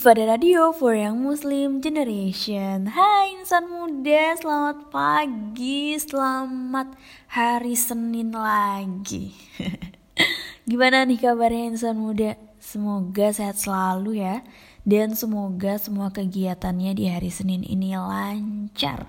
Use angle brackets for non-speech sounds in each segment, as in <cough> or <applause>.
Sufada Radio for Young Muslim Generation. Hai insan muda, selamat pagi, selamat hari Senin lagi. <laughs> Gimana nih kabarnya insan muda? Semoga sehat selalu ya. Dan semoga semua kegiatannya di hari Senin ini lancar.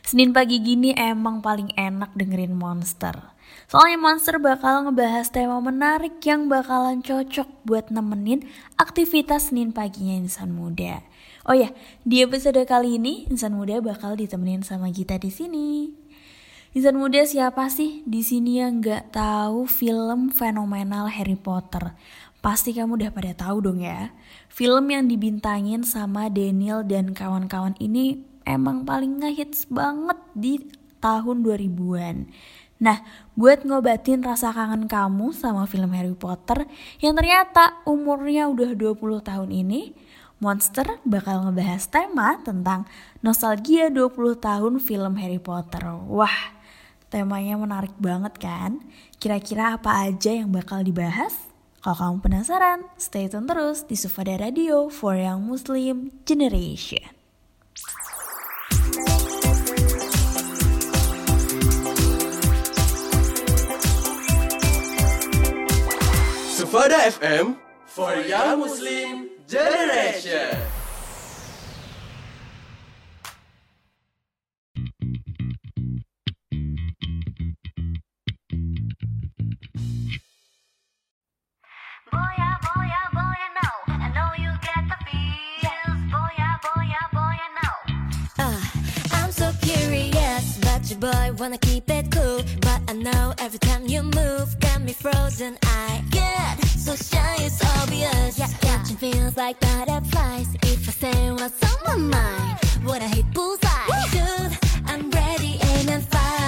Senin pagi gini emang paling enak dengerin Monster Soalnya Monster bakal ngebahas tema menarik yang bakalan cocok buat nemenin aktivitas Senin paginya insan muda. Oh ya, di episode kali ini insan muda bakal ditemenin sama kita di sini. Insan muda siapa sih di sini yang nggak tahu film fenomenal Harry Potter? Pasti kamu udah pada tahu dong ya. Film yang dibintangin sama Daniel dan kawan-kawan ini emang paling ngehits banget di tahun 2000-an. Nah, buat ngobatin rasa kangen kamu sama film Harry Potter yang ternyata umurnya udah 20 tahun ini, Monster bakal ngebahas tema tentang nostalgia 20 tahun film Harry Potter. Wah, temanya menarik banget kan? Kira-kira apa aja yang bakal dibahas? Kalau kamu penasaran, stay tune terus di Sufada Radio for Young Muslim Generation. Uh, I'm so curious, but your boy wanna keep it cool. But I know every time you move, got me frozen. I get so shy, it's obvious. Yeah, Catching feels like butterflies. If I say what's on my mind, would I hit bullseye? Dude, I'm ready, aim and fire.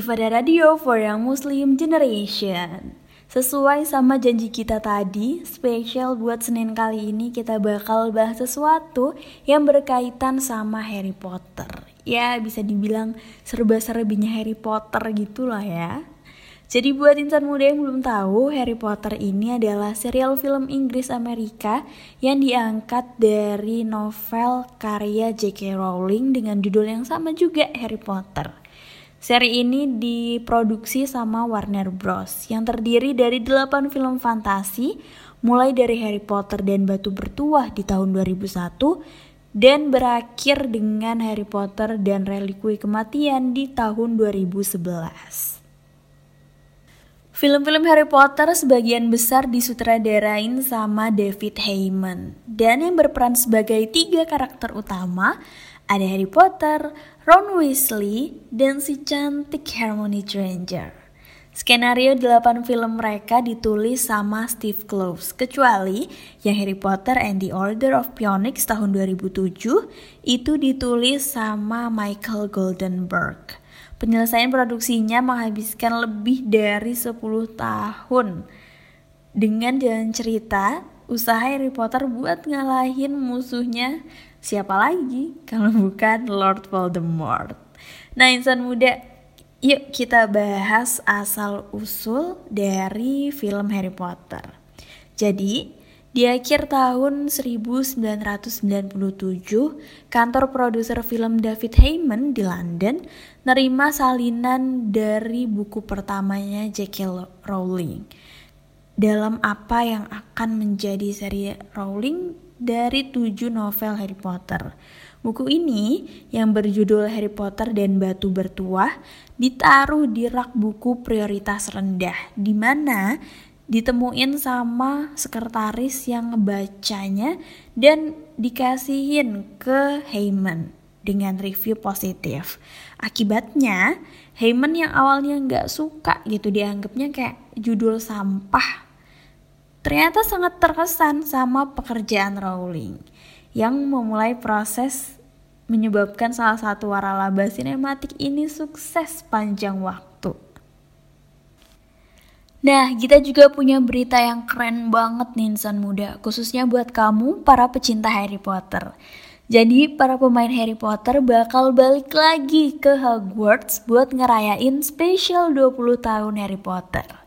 Sufada Radio for Young Muslim Generation. Sesuai sama janji kita tadi, spesial buat Senin kali ini kita bakal bahas sesuatu yang berkaitan sama Harry Potter. Ya, bisa dibilang serba-serbinya Harry Potter gitulah ya. Jadi buat insan muda yang belum tahu, Harry Potter ini adalah serial film Inggris Amerika yang diangkat dari novel karya J.K. Rowling dengan judul yang sama juga Harry Potter. Seri ini diproduksi sama Warner Bros. yang terdiri dari 8 film fantasi mulai dari Harry Potter dan Batu Bertuah di tahun 2001 dan berakhir dengan Harry Potter dan Relikui Kematian di tahun 2011. Film-film Harry Potter sebagian besar disutradarain sama David Heyman dan yang berperan sebagai tiga karakter utama ada Harry Potter, Ron Weasley, dan si cantik Hermione Granger. Skenario 8 film mereka ditulis sama Steve Kloves, kecuali yang Harry Potter and the Order of Phoenix tahun 2007 itu ditulis sama Michael Goldenberg. Penyelesaian produksinya menghabiskan lebih dari 10 tahun. Dengan jalan cerita, usaha Harry Potter buat ngalahin musuhnya siapa lagi kalau bukan Lord Voldemort. Nah insan muda, yuk kita bahas asal usul dari film Harry Potter. Jadi di akhir tahun 1997, kantor produser film David Heyman di London nerima salinan dari buku pertamanya J.K. Rowling dalam apa yang akan menjadi seri Rowling dari tujuh novel Harry Potter. Buku ini yang berjudul Harry Potter dan Batu Bertuah ditaruh di rak buku prioritas rendah di mana ditemuin sama sekretaris yang ngebacanya dan dikasihin ke Heyman dengan review positif. Akibatnya, Heyman yang awalnya nggak suka gitu dianggapnya kayak judul sampah ternyata sangat terkesan sama pekerjaan Rowling yang memulai proses menyebabkan salah satu waralaba sinematik ini sukses panjang waktu. Nah, kita juga punya berita yang keren banget nih insan muda, khususnya buat kamu para pecinta Harry Potter. Jadi, para pemain Harry Potter bakal balik lagi ke Hogwarts buat ngerayain spesial 20 tahun Harry Potter.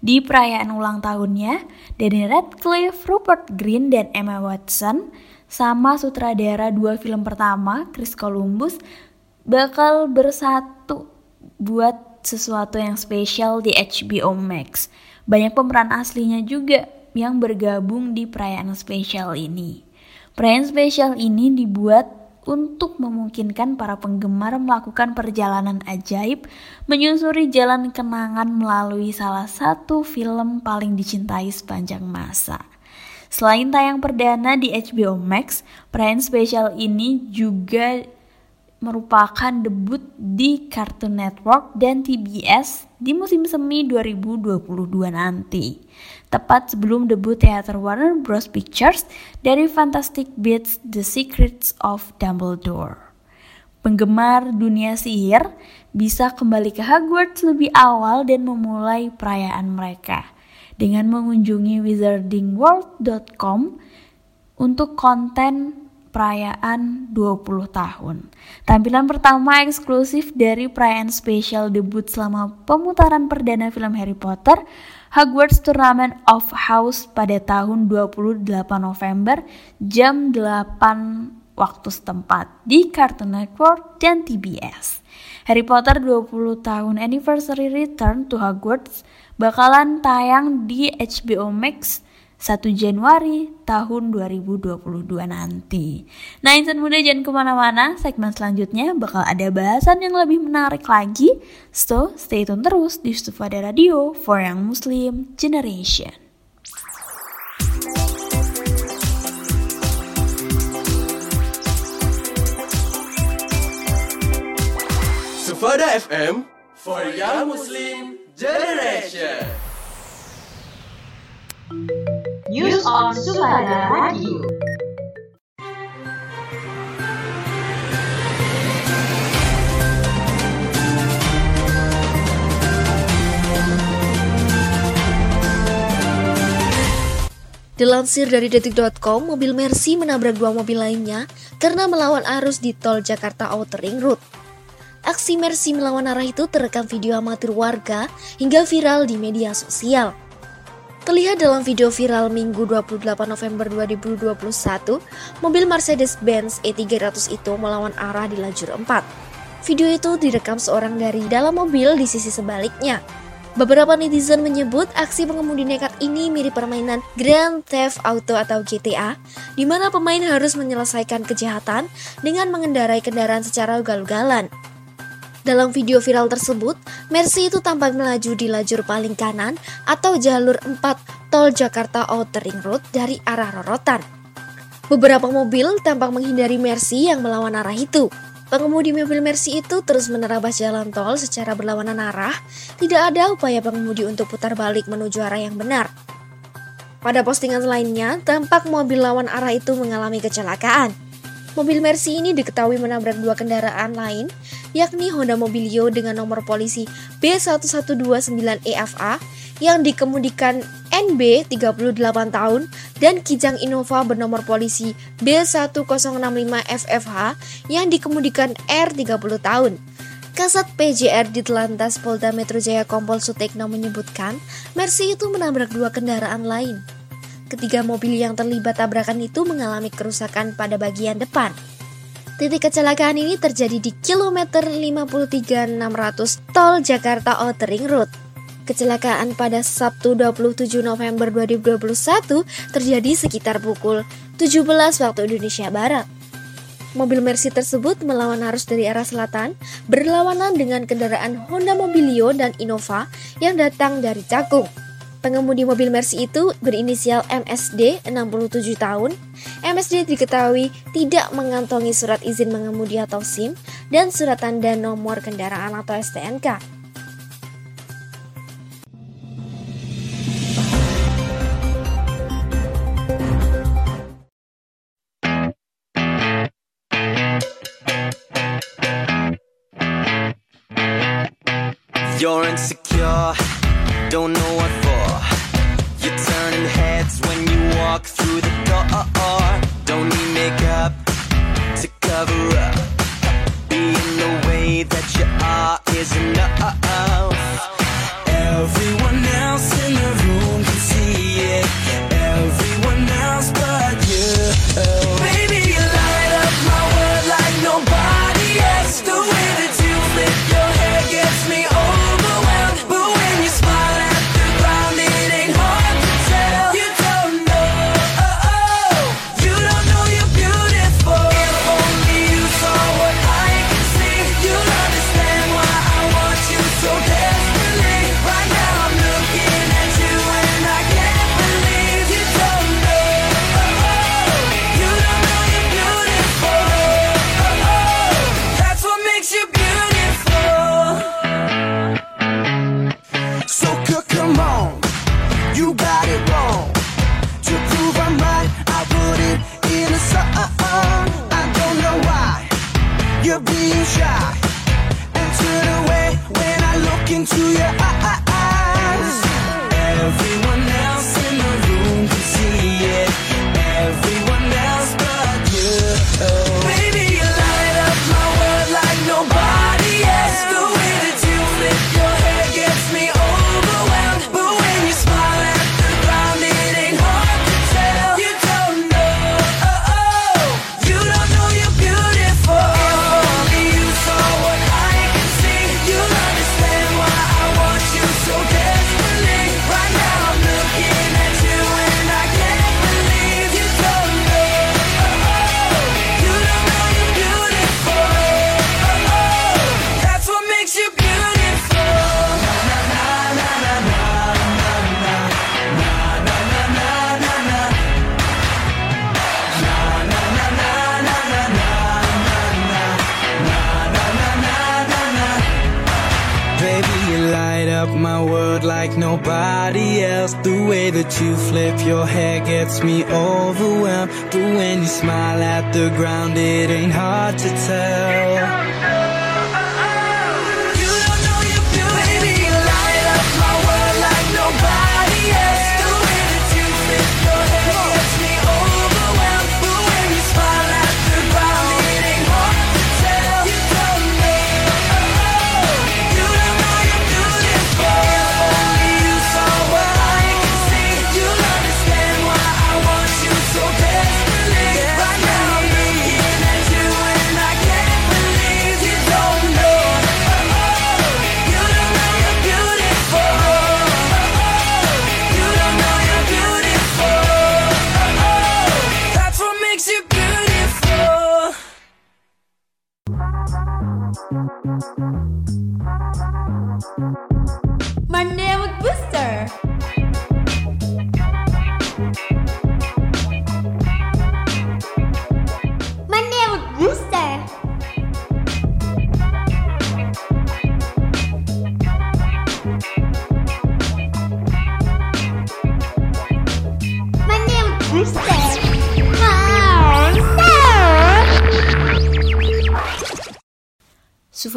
Di perayaan ulang tahunnya, Danny Radcliffe, Rupert Grint, dan Emma Watson sama sutradara dua film pertama, Chris Columbus, bakal bersatu buat sesuatu yang spesial di HBO Max. Banyak pemeran aslinya juga yang bergabung di perayaan spesial ini. Perayaan spesial ini dibuat untuk memungkinkan para penggemar melakukan perjalanan ajaib menyusuri jalan kenangan melalui salah satu film paling dicintai sepanjang masa. Selain tayang perdana di HBO Max, perayaan spesial ini juga merupakan debut di Cartoon Network dan TBS di musim semi 2022 nanti. Tepat sebelum debut teater Warner Bros. Pictures dari Fantastic Beasts The Secrets of Dumbledore. Penggemar dunia sihir bisa kembali ke Hogwarts lebih awal dan memulai perayaan mereka dengan mengunjungi wizardingworld.com untuk konten perayaan 20 tahun. Tampilan pertama eksklusif dari perayaan spesial debut selama pemutaran perdana film Harry Potter, Hogwarts Tournament of House pada tahun 28 November jam 8 waktu setempat di Cartoon Network dan TBS. Harry Potter 20 tahun Anniversary Return to Hogwarts bakalan tayang di HBO Max 1 Januari tahun 2022 nanti. Nah insan muda jangan ke mana-mana, segmen selanjutnya bakal ada bahasan yang lebih menarik lagi. So, stay tune terus di Stufada Radio for Young Muslim Generation. Sufada FM for Young Muslim Generation. News on Sufada Radio. Dilansir dari detik.com, mobil Mercy menabrak dua mobil lainnya karena melawan arus di tol Jakarta Outer Ring Road. Aksi Mercy melawan arah itu terekam video amatir warga hingga viral di media sosial. Terlihat dalam video viral Minggu 28 November 2021, mobil Mercedes-Benz E300 itu melawan arah di lajur 4. Video itu direkam seorang dari dalam mobil di sisi sebaliknya. Beberapa netizen menyebut aksi pengemudi nekat ini mirip permainan Grand Theft Auto atau GTA, di mana pemain harus menyelesaikan kejahatan dengan mengendarai kendaraan secara ugal-ugalan. Dalam video viral tersebut, Mercy itu tampak melaju di lajur paling kanan atau jalur 4 tol Jakarta Outer Ring Road dari arah Rorotan. Beberapa mobil tampak menghindari Mercy yang melawan arah itu. Pengemudi mobil Mercy itu terus menerabas jalan tol secara berlawanan arah, tidak ada upaya pengemudi untuk putar balik menuju arah yang benar. Pada postingan lainnya, tampak mobil lawan arah itu mengalami kecelakaan. Mobil Mercy ini diketahui menabrak dua kendaraan lain, yakni Honda Mobilio dengan nomor polisi B1129EFA yang dikemudikan NB 38 tahun dan Kijang Innova bernomor polisi B1065FFH yang dikemudikan R 30 tahun. Kasat PJR di Telantas Polda Metro Jaya Kompol Sutekno menyebutkan, Mercy itu menabrak dua kendaraan lain. Ketiga mobil yang terlibat tabrakan itu mengalami kerusakan pada bagian depan. Titik kecelakaan ini terjadi di kilometer 53.600 tol Jakarta Outer Ring Road. Kecelakaan pada Sabtu 27 November 2021 terjadi sekitar pukul 17 waktu Indonesia Barat. Mobil Mercy tersebut melawan arus dari arah selatan, berlawanan dengan kendaraan Honda Mobilio dan Innova yang datang dari Cakung. Pengemudi mobil Mercy itu berinisial MSD, 67 tahun. MSD diketahui tidak mengantongi surat izin mengemudi atau SIM dan surat tanda nomor kendaraan atau STNK. You're insecure, don't know walk through the door. Don't need makeup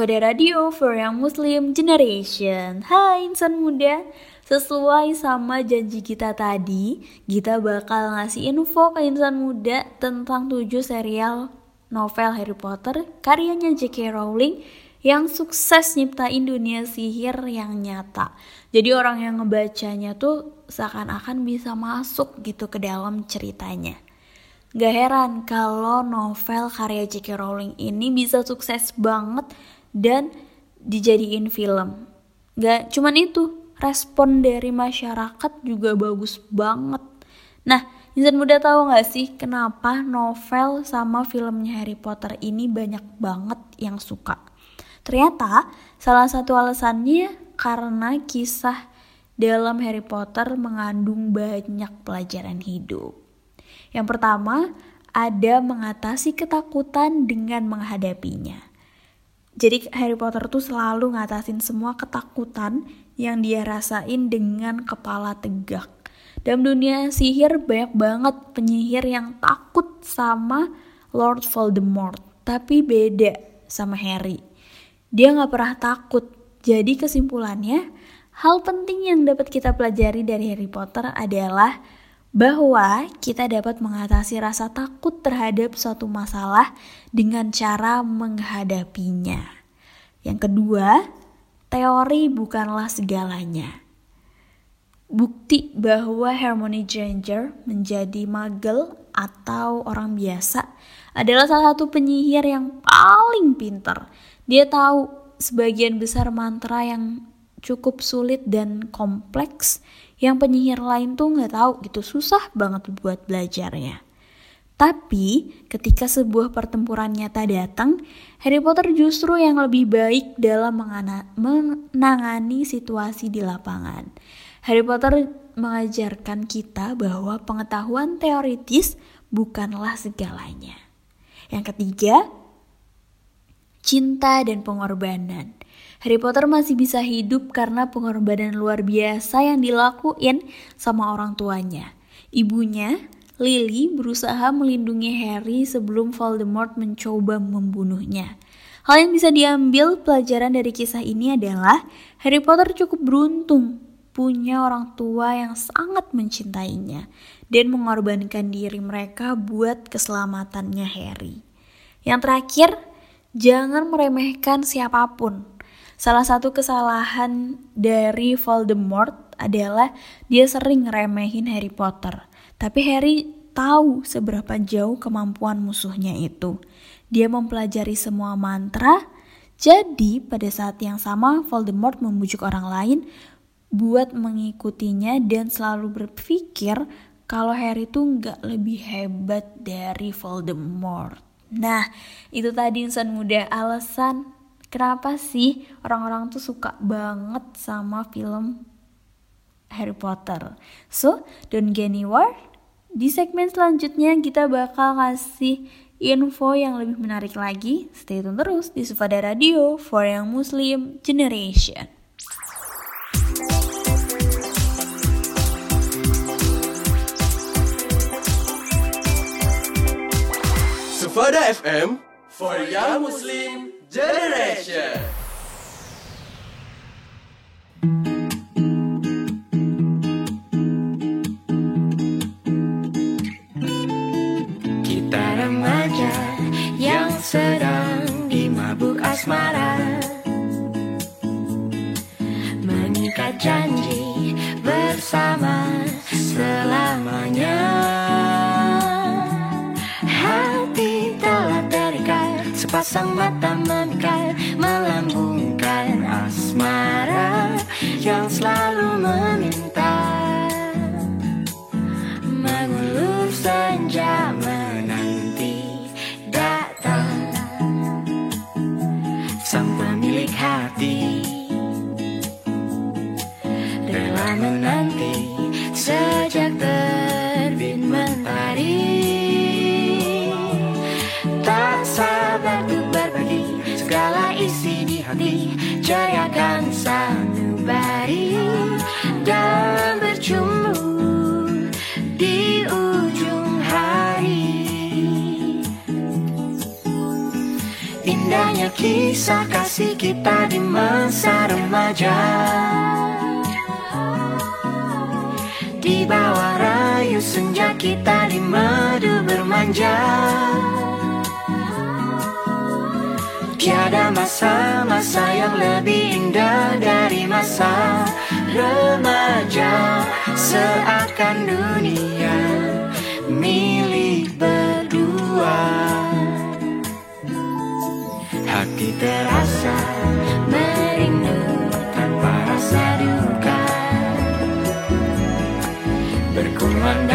Sufada Radio for Young Muslim Generation Hai insan muda Sesuai sama janji kita tadi Kita bakal ngasih info ke insan muda Tentang 7 serial novel Harry Potter Karyanya J.K. Rowling Yang sukses nyiptain dunia sihir yang nyata Jadi orang yang ngebacanya tuh Seakan-akan bisa masuk gitu ke dalam ceritanya Gak heran kalau novel karya J.K. Rowling ini bisa sukses banget dan dijadiin film. Gak cuman itu, respon dari masyarakat juga bagus banget. Nah, insan muda tahu gak sih kenapa novel sama filmnya Harry Potter ini banyak banget yang suka? Ternyata salah satu alasannya karena kisah dalam Harry Potter mengandung banyak pelajaran hidup. Yang pertama, ada mengatasi ketakutan dengan menghadapinya. Jadi Harry Potter tuh selalu ngatasin semua ketakutan yang dia rasain dengan kepala tegak. Dalam dunia sihir banyak banget penyihir yang takut sama Lord Voldemort, tapi beda sama Harry. Dia nggak pernah takut. Jadi kesimpulannya, hal penting yang dapat kita pelajari dari Harry Potter adalah bahwa kita dapat mengatasi rasa takut terhadap suatu masalah dengan cara menghadapinya. Yang kedua, teori bukanlah segalanya. Bukti bahwa Hermione Granger menjadi magel atau orang biasa adalah salah satu penyihir yang paling pinter. Dia tahu sebagian besar mantra yang cukup sulit dan kompleks yang penyihir lain tuh nggak tahu gitu susah banget buat belajarnya. Tapi ketika sebuah pertempuran nyata datang, Harry Potter justru yang lebih baik dalam menangani situasi di lapangan. Harry Potter mengajarkan kita bahwa pengetahuan teoritis bukanlah segalanya. Yang ketiga, cinta dan pengorbanan. Harry Potter masih bisa hidup karena pengorbanan luar biasa yang dilakuin sama orang tuanya. Ibunya, Lily, berusaha melindungi Harry sebelum Voldemort mencoba membunuhnya. Hal yang bisa diambil pelajaran dari kisah ini adalah Harry Potter cukup beruntung punya orang tua yang sangat mencintainya dan mengorbankan diri mereka buat keselamatannya Harry. Yang terakhir, jangan meremehkan siapa pun. Salah satu kesalahan dari Voldemort adalah dia sering ngeremehin Harry Potter. Tapi Harry tahu seberapa jauh kemampuan musuhnya itu. Dia mempelajari semua mantra, jadi pada saat yang sama Voldemort membujuk orang lain buat mengikutinya dan selalu berpikir kalau Harry tuh nggak lebih hebat dari Voldemort. Nah, itu tadi insan muda alasan Kenapa sih orang-orang tuh suka banget sama film Harry Potter? So, don't get any worried. Di segmen selanjutnya kita bakal kasih info yang lebih menarik lagi. Stay tune terus di Sufada Radio for Young Muslim Generation. Sufada FM for Young Muslim Generation. Kita remaja yang sedang dimabuk asmara Mengikat janji bersama selalu Pasang mata meninggal Melambungkan asmara Yang selalu menikah Indahnya kisah kasih kita di masa remaja. Di bawah rayu senja kita di madu bermanja. Tiada masa-masa yang lebih indah dari masa remaja. Seakan dunia terasa merindu tanpa rasa duka berkumandang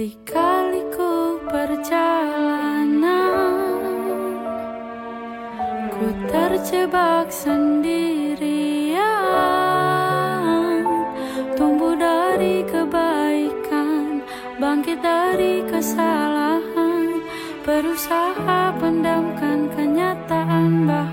Lika-liku perjalanan Ku terjebak sendirian. Tumbuh dari kebaikan Bangkit dari kesalahan. Berusaha pendamkan kenyataan bahwa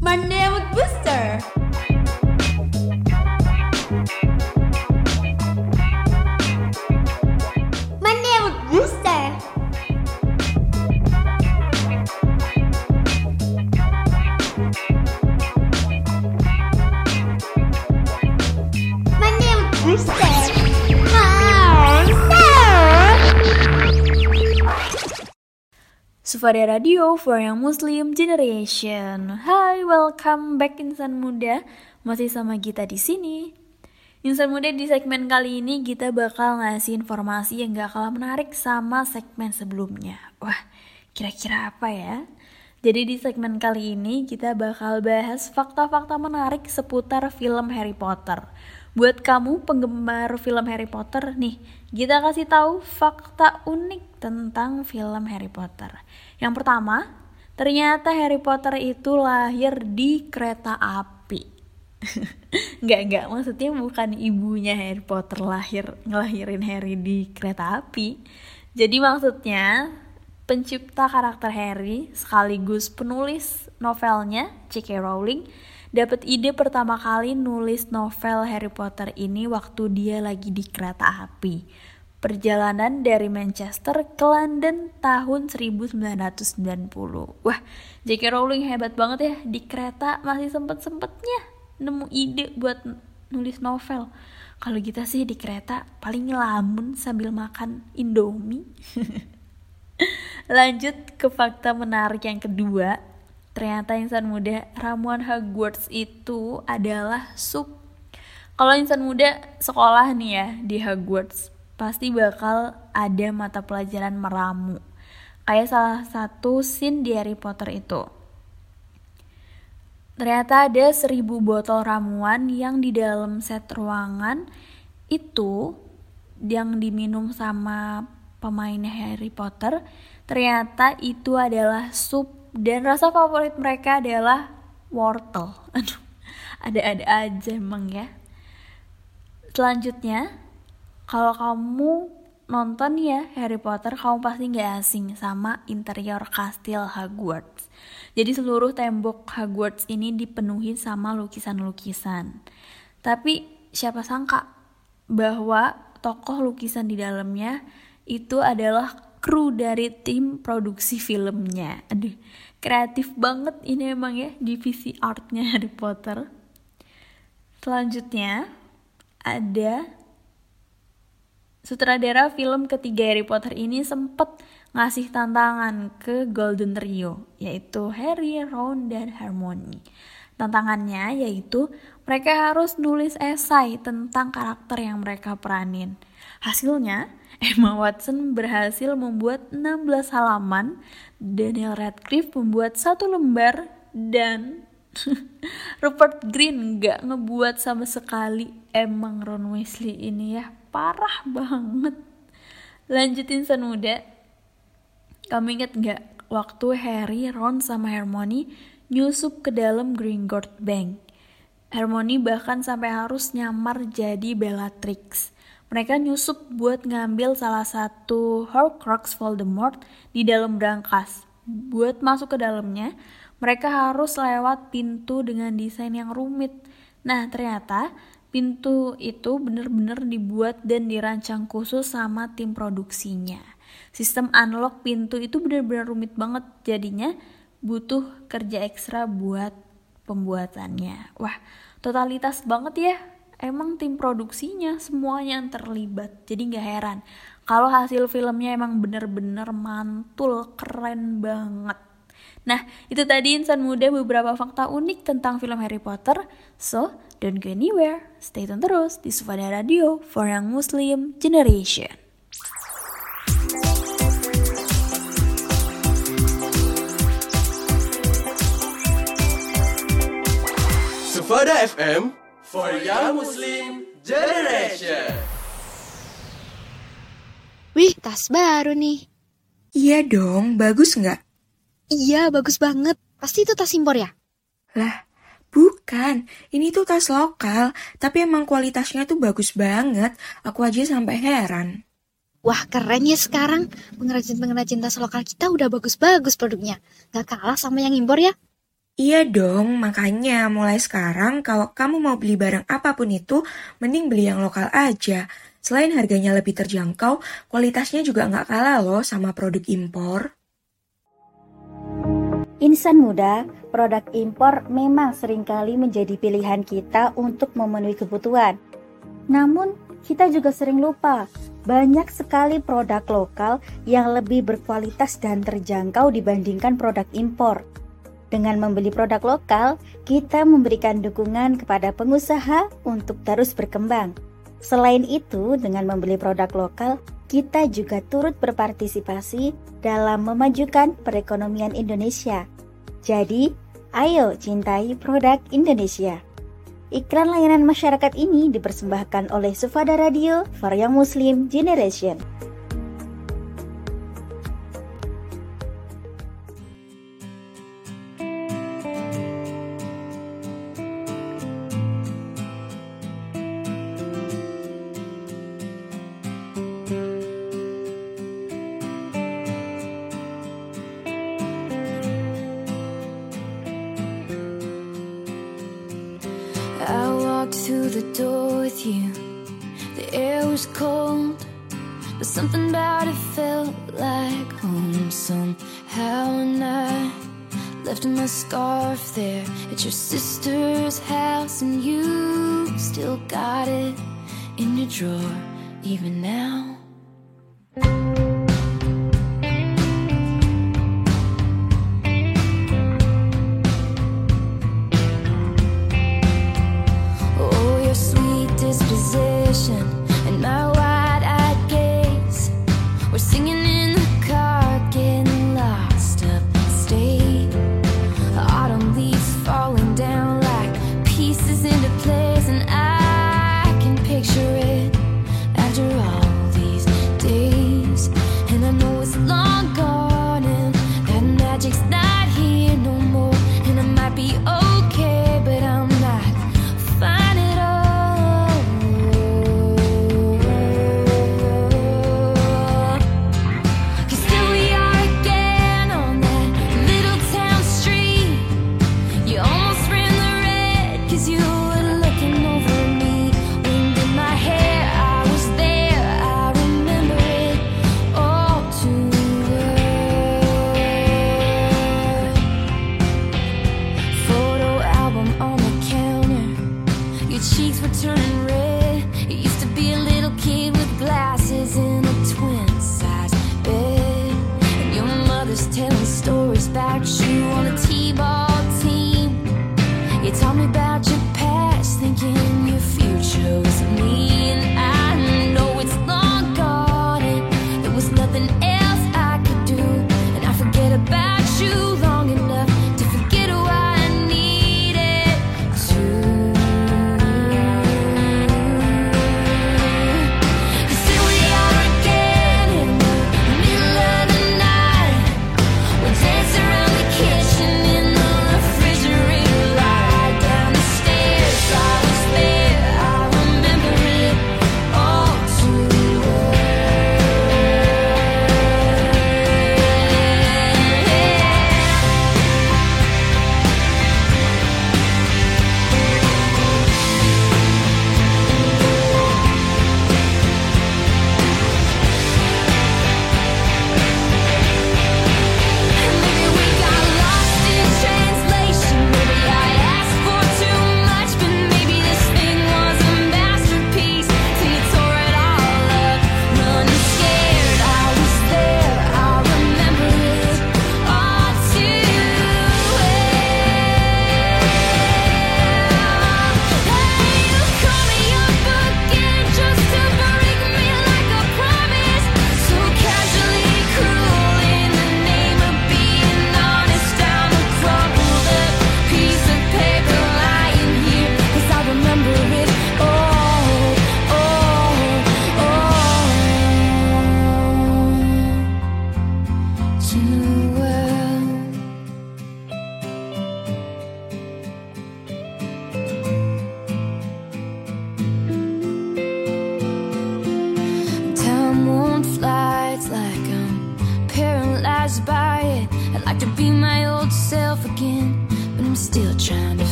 My name is Booster. Sufada Radio for Young Muslim Generation. Hai, welcome back insan muda. Masih sama kita di sini. Insan muda di segmen kali ini kita bakal ngasih informasi yang gak kalah menarik sama segmen sebelumnya. Wah, kira-kira apa ya? Jadi di segmen kali ini kita bakal bahas fakta-fakta menarik seputar film Harry Potter. Buat kamu penggemar film Harry Potter nih, kita kasih tahu fakta unik tentang film Harry Potter. Yang pertama, ternyata Harry Potter itu lahir di kereta api. <laughs> Enggak, enggak, maksudnya bukan ibunya Harry Potter lahir ngelahirin Harry di kereta api. Jadi maksudnya pencipta karakter Harry sekaligus penulis novelnya J.K. Rowling dapat ide pertama kali nulis novel Harry Potter ini waktu dia lagi di kereta api. Perjalanan dari Manchester ke London tahun 1990. Wah, J.K. Rowling hebat banget ya di kereta masih sempet-sempetnya nemu ide buat nulis novel. Kalau kita sih di kereta paling ngelamun sambil makan Indomie. <laughs> Lanjut ke fakta menarik yang kedua. Ternyata insan muda ramuan Hogwarts itu adalah sup. Kalau insan muda sekolah nih ya di Hogwarts, pasti bakal ada mata pelajaran meramu. Kayak salah satu scene di Harry Potter itu. Ternyata ada seribu botol ramuan yang di dalam set ruangan itu yang diminum sama pemainnya Harry Potter ternyata itu adalah sup dan rasa favorit mereka adalah wortel. <laughs> Aduh, ada-ada aja emang ya. Selanjutnya, kalau kamu nonton ya Harry Potter, kamu pasti nggak asing sama interior kastil Hogwarts. Jadi seluruh tembok Hogwarts ini dipenuhi sama lukisan-lukisan. Tapi siapa sangka bahwa tokoh lukisan di dalamnya itu adalah kru dari tim produksi filmnya. Aduh, kreatif banget ini emang ya divisi artnya Harry Potter. Selanjutnya ada sutradara film ketiga Harry Potter ini sempet ngasih tantangan ke Golden Trio, yaitu Harry, Ron, dan Hermione. Tantangannya yaitu mereka harus nulis esai tentang karakter yang mereka peranin. Hasilnya, <laughs> Emma Watson berhasil membuat 16 halaman, Daniel Radcliffe membuat satu lembar, dan <laughs> Rupert Green nggak ngebuat sama sekali. Emang Ron Weasley ini ya parah banget. Lanjutin San Muda. Kamu inget gak waktu Harry, Ron, sama Hermione nyusup ke dalam Gringotts Bank? Hermione bahkan sampai harus nyamar jadi Bellatrix. Mereka nyusup buat ngambil salah satu Horcrux Voldemort di dalam brankas. Buat masuk ke dalamnya, mereka harus lewat pintu dengan desain yang rumit. Nah, ternyata pintu itu bener-bener dibuat dan dirancang khusus sama tim produksinya. Sistem unlock pintu itu bener-bener rumit banget, jadinya butuh kerja ekstra buat pembuatannya. Wah, totalitas banget ya. Emang tim produksinya semuanya yang terlibat, jadi nggak heran kalau hasil filmnya emang bener-bener mantul, keren banget. Nah, itu tadi insan muda beberapa fakta unik tentang film Harry Potter. So, don't go anywhere. Stay tune terus di Sufada Radio for Young Muslim Generation. Sufada FM for Young Muslim Generation. Wih, tas baru nih. Iya dong, bagus nggak? Iya, bagus banget. Pasti itu tas impor ya? Lah, bukan. Ini tuh tas lokal, tapi emang kualitasnya tuh bagus banget. Aku aja sampai heran. Wah, keren ya sekarang. Pengrajin-pengrajin tas lokal kita udah bagus-bagus produknya. Gak kalah sama yang impor ya? Iya dong, makanya mulai sekarang kalau kamu mau beli barang apa pun itu, mending beli yang lokal aja. Selain harganya lebih terjangkau, kualitasnya juga nggak kalah loh sama produk impor. Insan muda, produk impor memang sering kali menjadi pilihan kita untuk memenuhi kebutuhan. Namun, kita juga sering lupa, banyak sekali produk lokal yang lebih berkualitas dan terjangkau dibandingkan produk impor. Dengan membeli produk lokal, kita memberikan dukungan kepada pengusaha untuk terus berkembang. Selain itu, dengan membeli produk lokal, kita juga turut berpartisipasi dalam memajukan perekonomian Indonesia. Jadi, ayo cintai produk Indonesia. Iklan layanan masyarakat ini dipersembahkan oleh Sufada Radio for Young Muslim Generation.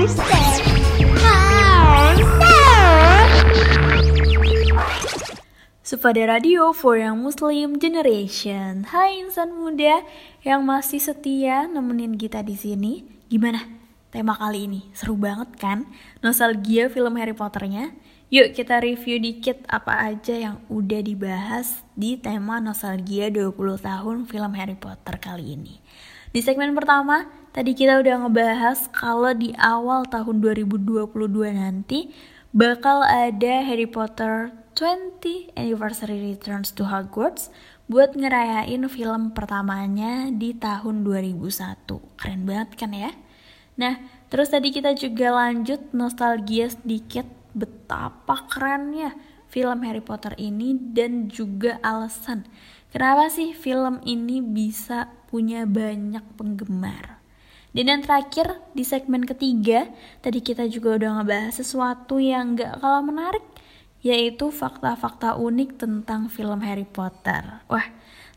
Booster. Sufada Radio for Young Muslim Generation. Hai insan muda yang masih setia nemenin kita di sini. Gimana? Tema kali ini seru banget kan? Nostalgia film Harry Potternya. Yuk kita review dikit apa aja yang udah dibahas di tema nostalgia 20 tahun film Harry Potter kali ini. Di segmen pertama, tadi kita udah ngebahas kalau di awal tahun 2022 nanti bakal ada Harry Potter 20 Anniversary Returns to Hogwarts buat ngerayain film pertamanya di tahun 2001. Keren banget kan ya? Nah, terus tadi kita juga lanjut nostalgia sedikit betapa kerennya film Harry Potter ini dan juga alasan kenapa sih film ini bisa punya banyak penggemar. Dan yang terakhir di segmen ketiga, tadi kita juga udah ngebahas sesuatu yang gak kalah menarik, yaitu fakta-fakta unik tentang film Harry Potter. Wah,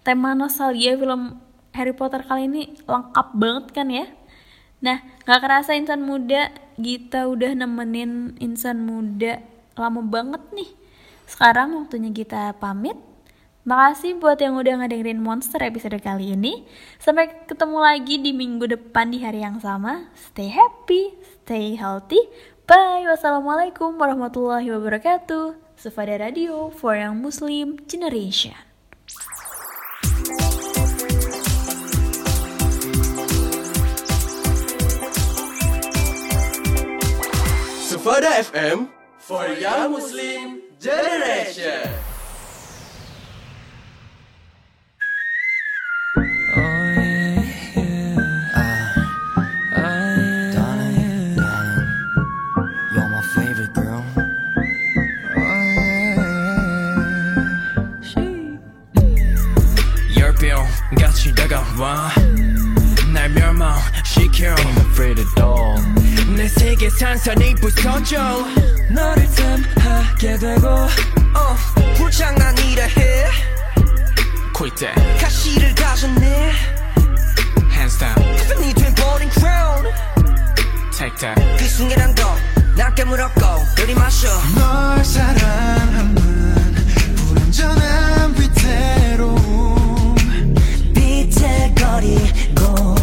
tema nostalgia film Harry Potter kali ini lengkap banget kan ya? Nah, gak kerasa insan muda, kita udah nemenin insan muda lama banget nih. Sekarang waktunya kita pamit. Makasih buat yang udah ngedengerin Monster episode kali ini. Sampai ketemu lagi di minggu depan di hari yang sama. Stay happy, stay healthy. Bye. Wassalamualaikum warahmatullahi wabarakatuh. Sufada Radio for Young Muslim Generation. Sufada FM for Young Muslim Generation. 다가와. 날 멸망시켜. Ain't afraid at all. 내 세계 산산이 부서져. 너를 탐하게 되고 어, 불장난이라 해 콜때. 가시를 가졌네. Hands down. 가슴이 돼버린 crown. Take that. 그 순간한 거나 깨물었고 들이 마셔. 널 사랑하는 불완전한 위태로 거리고